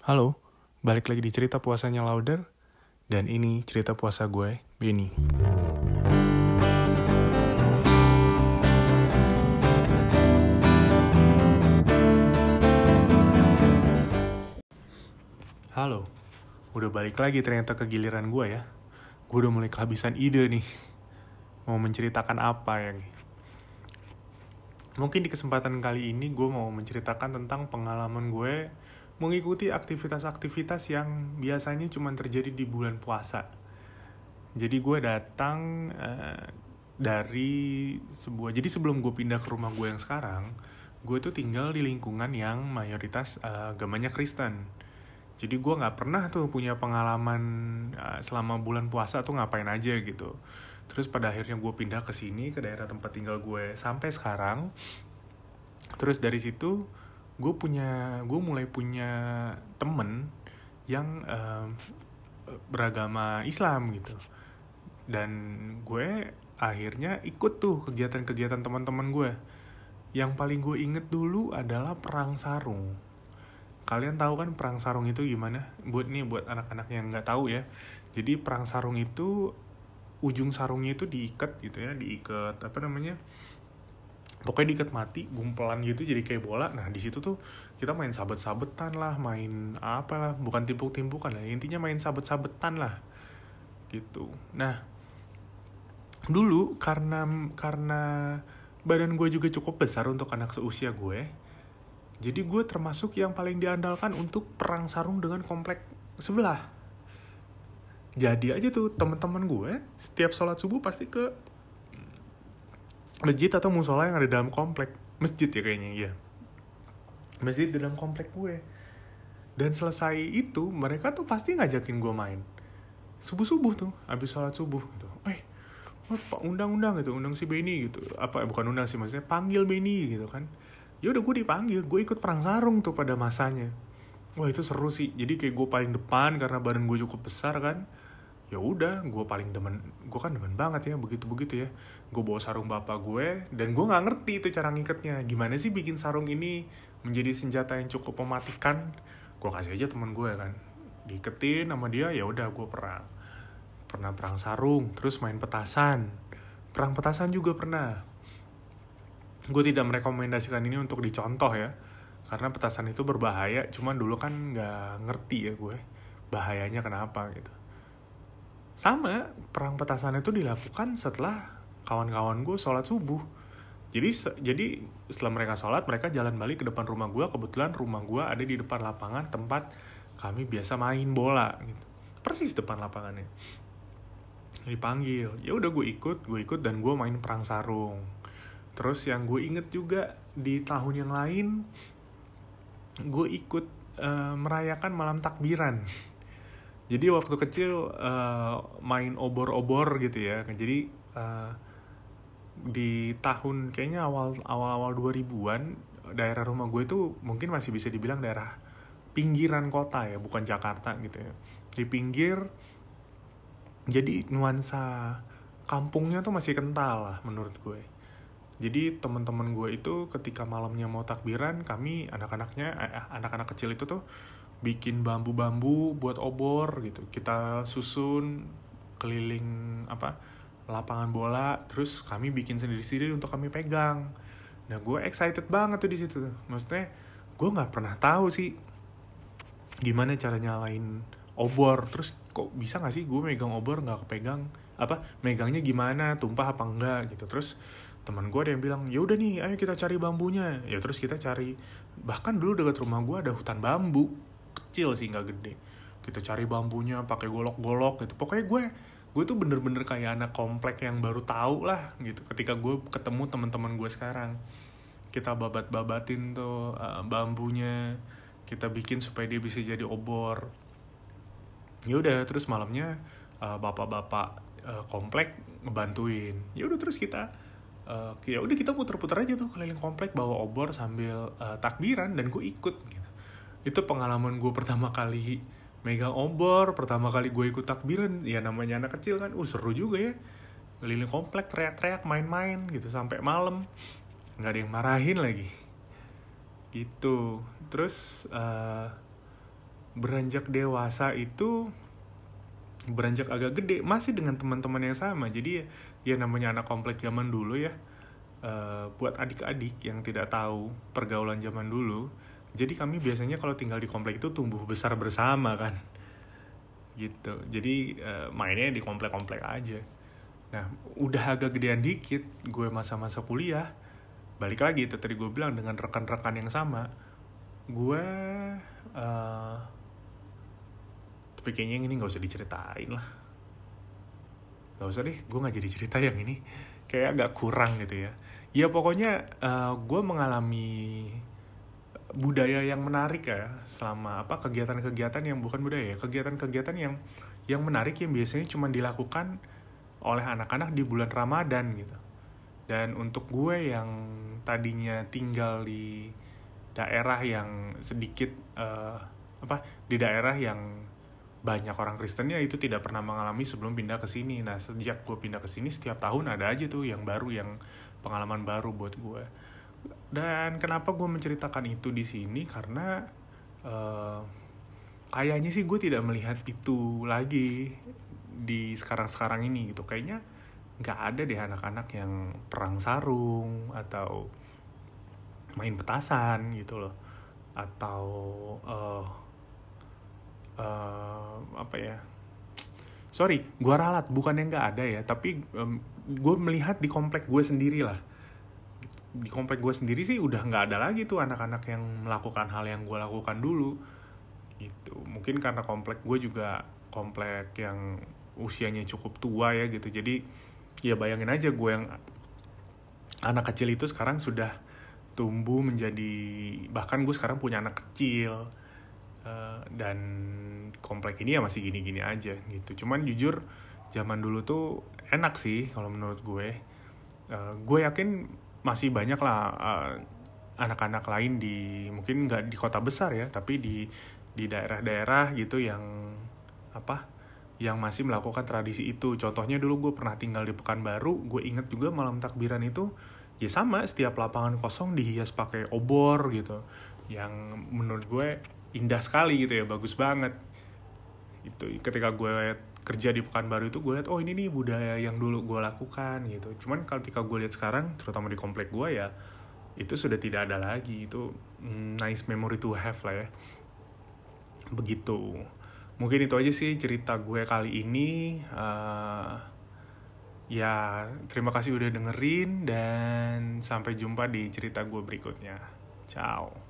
Halo, balik lagi di cerita puasanya Lauder Dan ini cerita puasa gue, Benny. Halo, udah balik lagi ternyata ke giliran gue ya. Gue udah mulai kehabisan ide nih. Mau menceritakan apa ya Mungkin di kesempatan kali ini gue mau menceritakan tentang pengalaman gue mengikuti aktivitas-aktivitas yang biasanya cuma terjadi di bulan puasa. Jadi gue datang uh, dari sebuah, jadi sebelum gue pindah ke rumah gue yang sekarang, gue tuh tinggal di lingkungan yang mayoritas uh, agamanya Kristen. Jadi gue nggak pernah tuh punya pengalaman uh, selama bulan puasa tuh ngapain aja gitu. Terus pada akhirnya gue pindah ke sini ke daerah tempat tinggal gue sampai sekarang. Terus dari situ gue punya gue mulai punya temen yang uh, beragama Islam gitu. Dan gue akhirnya ikut tuh kegiatan-kegiatan teman-teman gue. Yang paling gue inget dulu adalah perang sarung. Kalian tahu kan perang sarung itu gimana? Buat nih buat anak-anak yang nggak tahu ya. Jadi perang sarung itu ujung sarungnya itu diikat gitu ya diikat apa namanya pokoknya diikat mati gumpelan gitu jadi kayak bola. Nah di situ tuh kita main sabet-sabetan lah main apa lah bukan timpuk-timpukan lah. Intinya main sabet-sabetan lah gitu. Nah dulu karena karena badan gue juga cukup besar untuk anak seusia gue jadi gue termasuk yang paling diandalkan untuk perang sarung dengan komplek sebelah. Jadi aja tuh teman-teman gue setiap sholat subuh pasti ke masjid atau musola yang ada dalam komplek. Masjid ya kayaknya iya. Masjid di dalam komplek gue. Dan selesai itu mereka tuh pasti ngajakin gue main. Subuh subuh tuh habis sholat subuh gitu. Eh pak undang-undang gitu undang si Benny gitu. Apa bukan undang sih maksudnya panggil Benny gitu kan. Ya udah gue dipanggil gue ikut perang sarung tuh pada masanya. Wah itu seru sih. Jadi kayak gue paling depan karena badan gue cukup besar kan ya udah gue paling demen gue kan demen banget ya begitu begitu ya. Gue bawa sarung bapak gue dan gue nggak ngerti itu cara ngiketnya gimana sih bikin sarung ini menjadi senjata yang cukup mematikan? Gue kasih aja temen gue kan. Diiketin sama dia ya udah gue perang. Pernah perang sarung terus main petasan. Perang petasan juga pernah. Gue tidak merekomendasikan ini untuk dicontoh ya karena petasan itu berbahaya. Cuman dulu kan nggak ngerti ya gue bahayanya kenapa gitu sama perang petasan itu dilakukan setelah kawan-kawan gue sholat subuh. Jadi jadi setelah mereka sholat mereka jalan balik ke depan rumah gue kebetulan rumah gue ada di depan lapangan tempat kami biasa main bola gitu. Persis depan lapangannya. Dipanggil ya udah gue ikut gue ikut dan gue main perang sarung. Terus yang gue inget juga di tahun yang lain gue ikut uh, merayakan malam takbiran jadi waktu kecil uh, main obor-obor gitu ya. Jadi uh, di tahun kayaknya awal awal awal 2000-an daerah rumah gue itu mungkin masih bisa dibilang daerah pinggiran kota ya bukan Jakarta gitu ya. Di pinggir jadi nuansa kampungnya tuh masih kental lah menurut gue. Jadi teman-teman gue itu ketika malamnya mau takbiran kami anak-anaknya eh, anak-anak kecil itu tuh bikin bambu-bambu buat obor gitu. Kita susun keliling apa lapangan bola terus kami bikin sendiri-sendiri untuk kami pegang. Nah gue excited banget tuh di situ maksudnya gue nggak pernah tahu sih gimana cara nyalain obor. Terus kok bisa nggak sih gue megang obor nggak kepegang? Apa megangnya gimana? Tumpah apa enggak gitu. Terus teman gue ada yang bilang ya udah nih ayo kita cari bambunya. Ya terus kita cari. Bahkan dulu dekat rumah gue ada hutan bambu kecil sih nggak gede. Kita cari bambunya pakai golok-golok gitu. Pokoknya gue gue tuh bener-bener kayak anak komplek yang baru tahu lah gitu. Ketika gue ketemu teman-teman gue sekarang kita babat-babatin tuh uh, bambunya. Kita bikin supaya dia bisa jadi obor. Ya udah terus malamnya uh, bapak-bapak uh, komplek ngebantuin. Ya udah terus kita uh, ya udah kita puter-puter aja tuh keliling komplek bawa obor sambil uh, takbiran dan gue ikut gitu itu pengalaman gue pertama kali megang obor pertama kali gue ikut takbiran ya namanya anak kecil kan uh seru juga ya. Keliling komplek teriak-teriak main-main gitu sampai malam. Nggak ada yang marahin lagi. Gitu. Terus uh, beranjak dewasa itu beranjak agak gede masih dengan teman-teman yang sama. Jadi ya namanya anak komplek zaman dulu ya uh, buat adik-adik yang tidak tahu pergaulan zaman dulu jadi kami biasanya kalau tinggal di komplek itu tumbuh besar bersama kan? Gitu. Jadi uh, mainnya di komplek-komplek aja. Nah udah agak gedean dikit gue masa-masa kuliah balik lagi itu tadi gue bilang dengan rekan-rekan yang sama gue uh, tapi kayaknya yang ini nggak usah diceritain lah. Nggak usah deh gue nggak jadi cerita yang ini. Kayak agak kurang gitu ya. Ya pokoknya uh, gue mengalami budaya yang menarik ya selama apa kegiatan-kegiatan yang bukan budaya ya kegiatan-kegiatan yang yang menarik yang biasanya cuma dilakukan oleh anak-anak di bulan Ramadan gitu dan untuk gue yang tadinya tinggal di daerah yang sedikit uh, apa di daerah yang banyak orang Kristennya itu tidak pernah mengalami sebelum pindah ke sini. Nah, sejak gue pindah ke sini setiap tahun ada aja tuh yang baru yang pengalaman baru buat gue. Dan kenapa gue menceritakan itu di sini? Karena uh, kayaknya sih gue tidak melihat itu lagi di sekarang-sekarang ini gitu. Kayaknya nggak ada deh anak-anak yang perang sarung atau main petasan gitu loh. Atau uh, uh, apa ya? Sorry gue ralat bukan yang nggak ada ya. Tapi um, gue melihat di komplek gue sendiri lah di komplek gue sendiri sih udah nggak ada lagi tuh anak-anak yang melakukan hal yang gue lakukan dulu. Gitu. Mungkin karena komplek gue juga komplek yang usianya cukup tua ya gitu. Jadi ya bayangin aja gue yang anak kecil itu sekarang sudah tumbuh menjadi bahkan gue sekarang punya anak kecil. Uh, dan komplek ini ya masih gini-gini aja gitu. Cuman jujur zaman dulu tuh enak sih kalau menurut gue. Uh, gue yakin masih banyak lah uh, anak-anak lain di mungkin nggak di kota besar ya tapi di di daerah-daerah gitu yang apa yang masih melakukan tradisi itu. Contohnya dulu gue pernah tinggal di Pekanbaru gue inget juga malam takbiran itu ya sama setiap lapangan kosong dihias pakai obor gitu yang menurut gue indah sekali gitu ya bagus banget. Itu ketika gue kerja di Pekanbaru itu gue lihat oh ini nih budaya yang dulu gue lakukan gitu. Cuman ketika gue lihat sekarang terutama di komplek gue ya itu sudah tidak ada lagi. Itu mm, nice memory to have lah ya. Begitu. Mungkin itu aja sih cerita gue kali ini. Uh, ya terima kasih udah dengerin dan sampai jumpa di cerita gue berikutnya. Ciao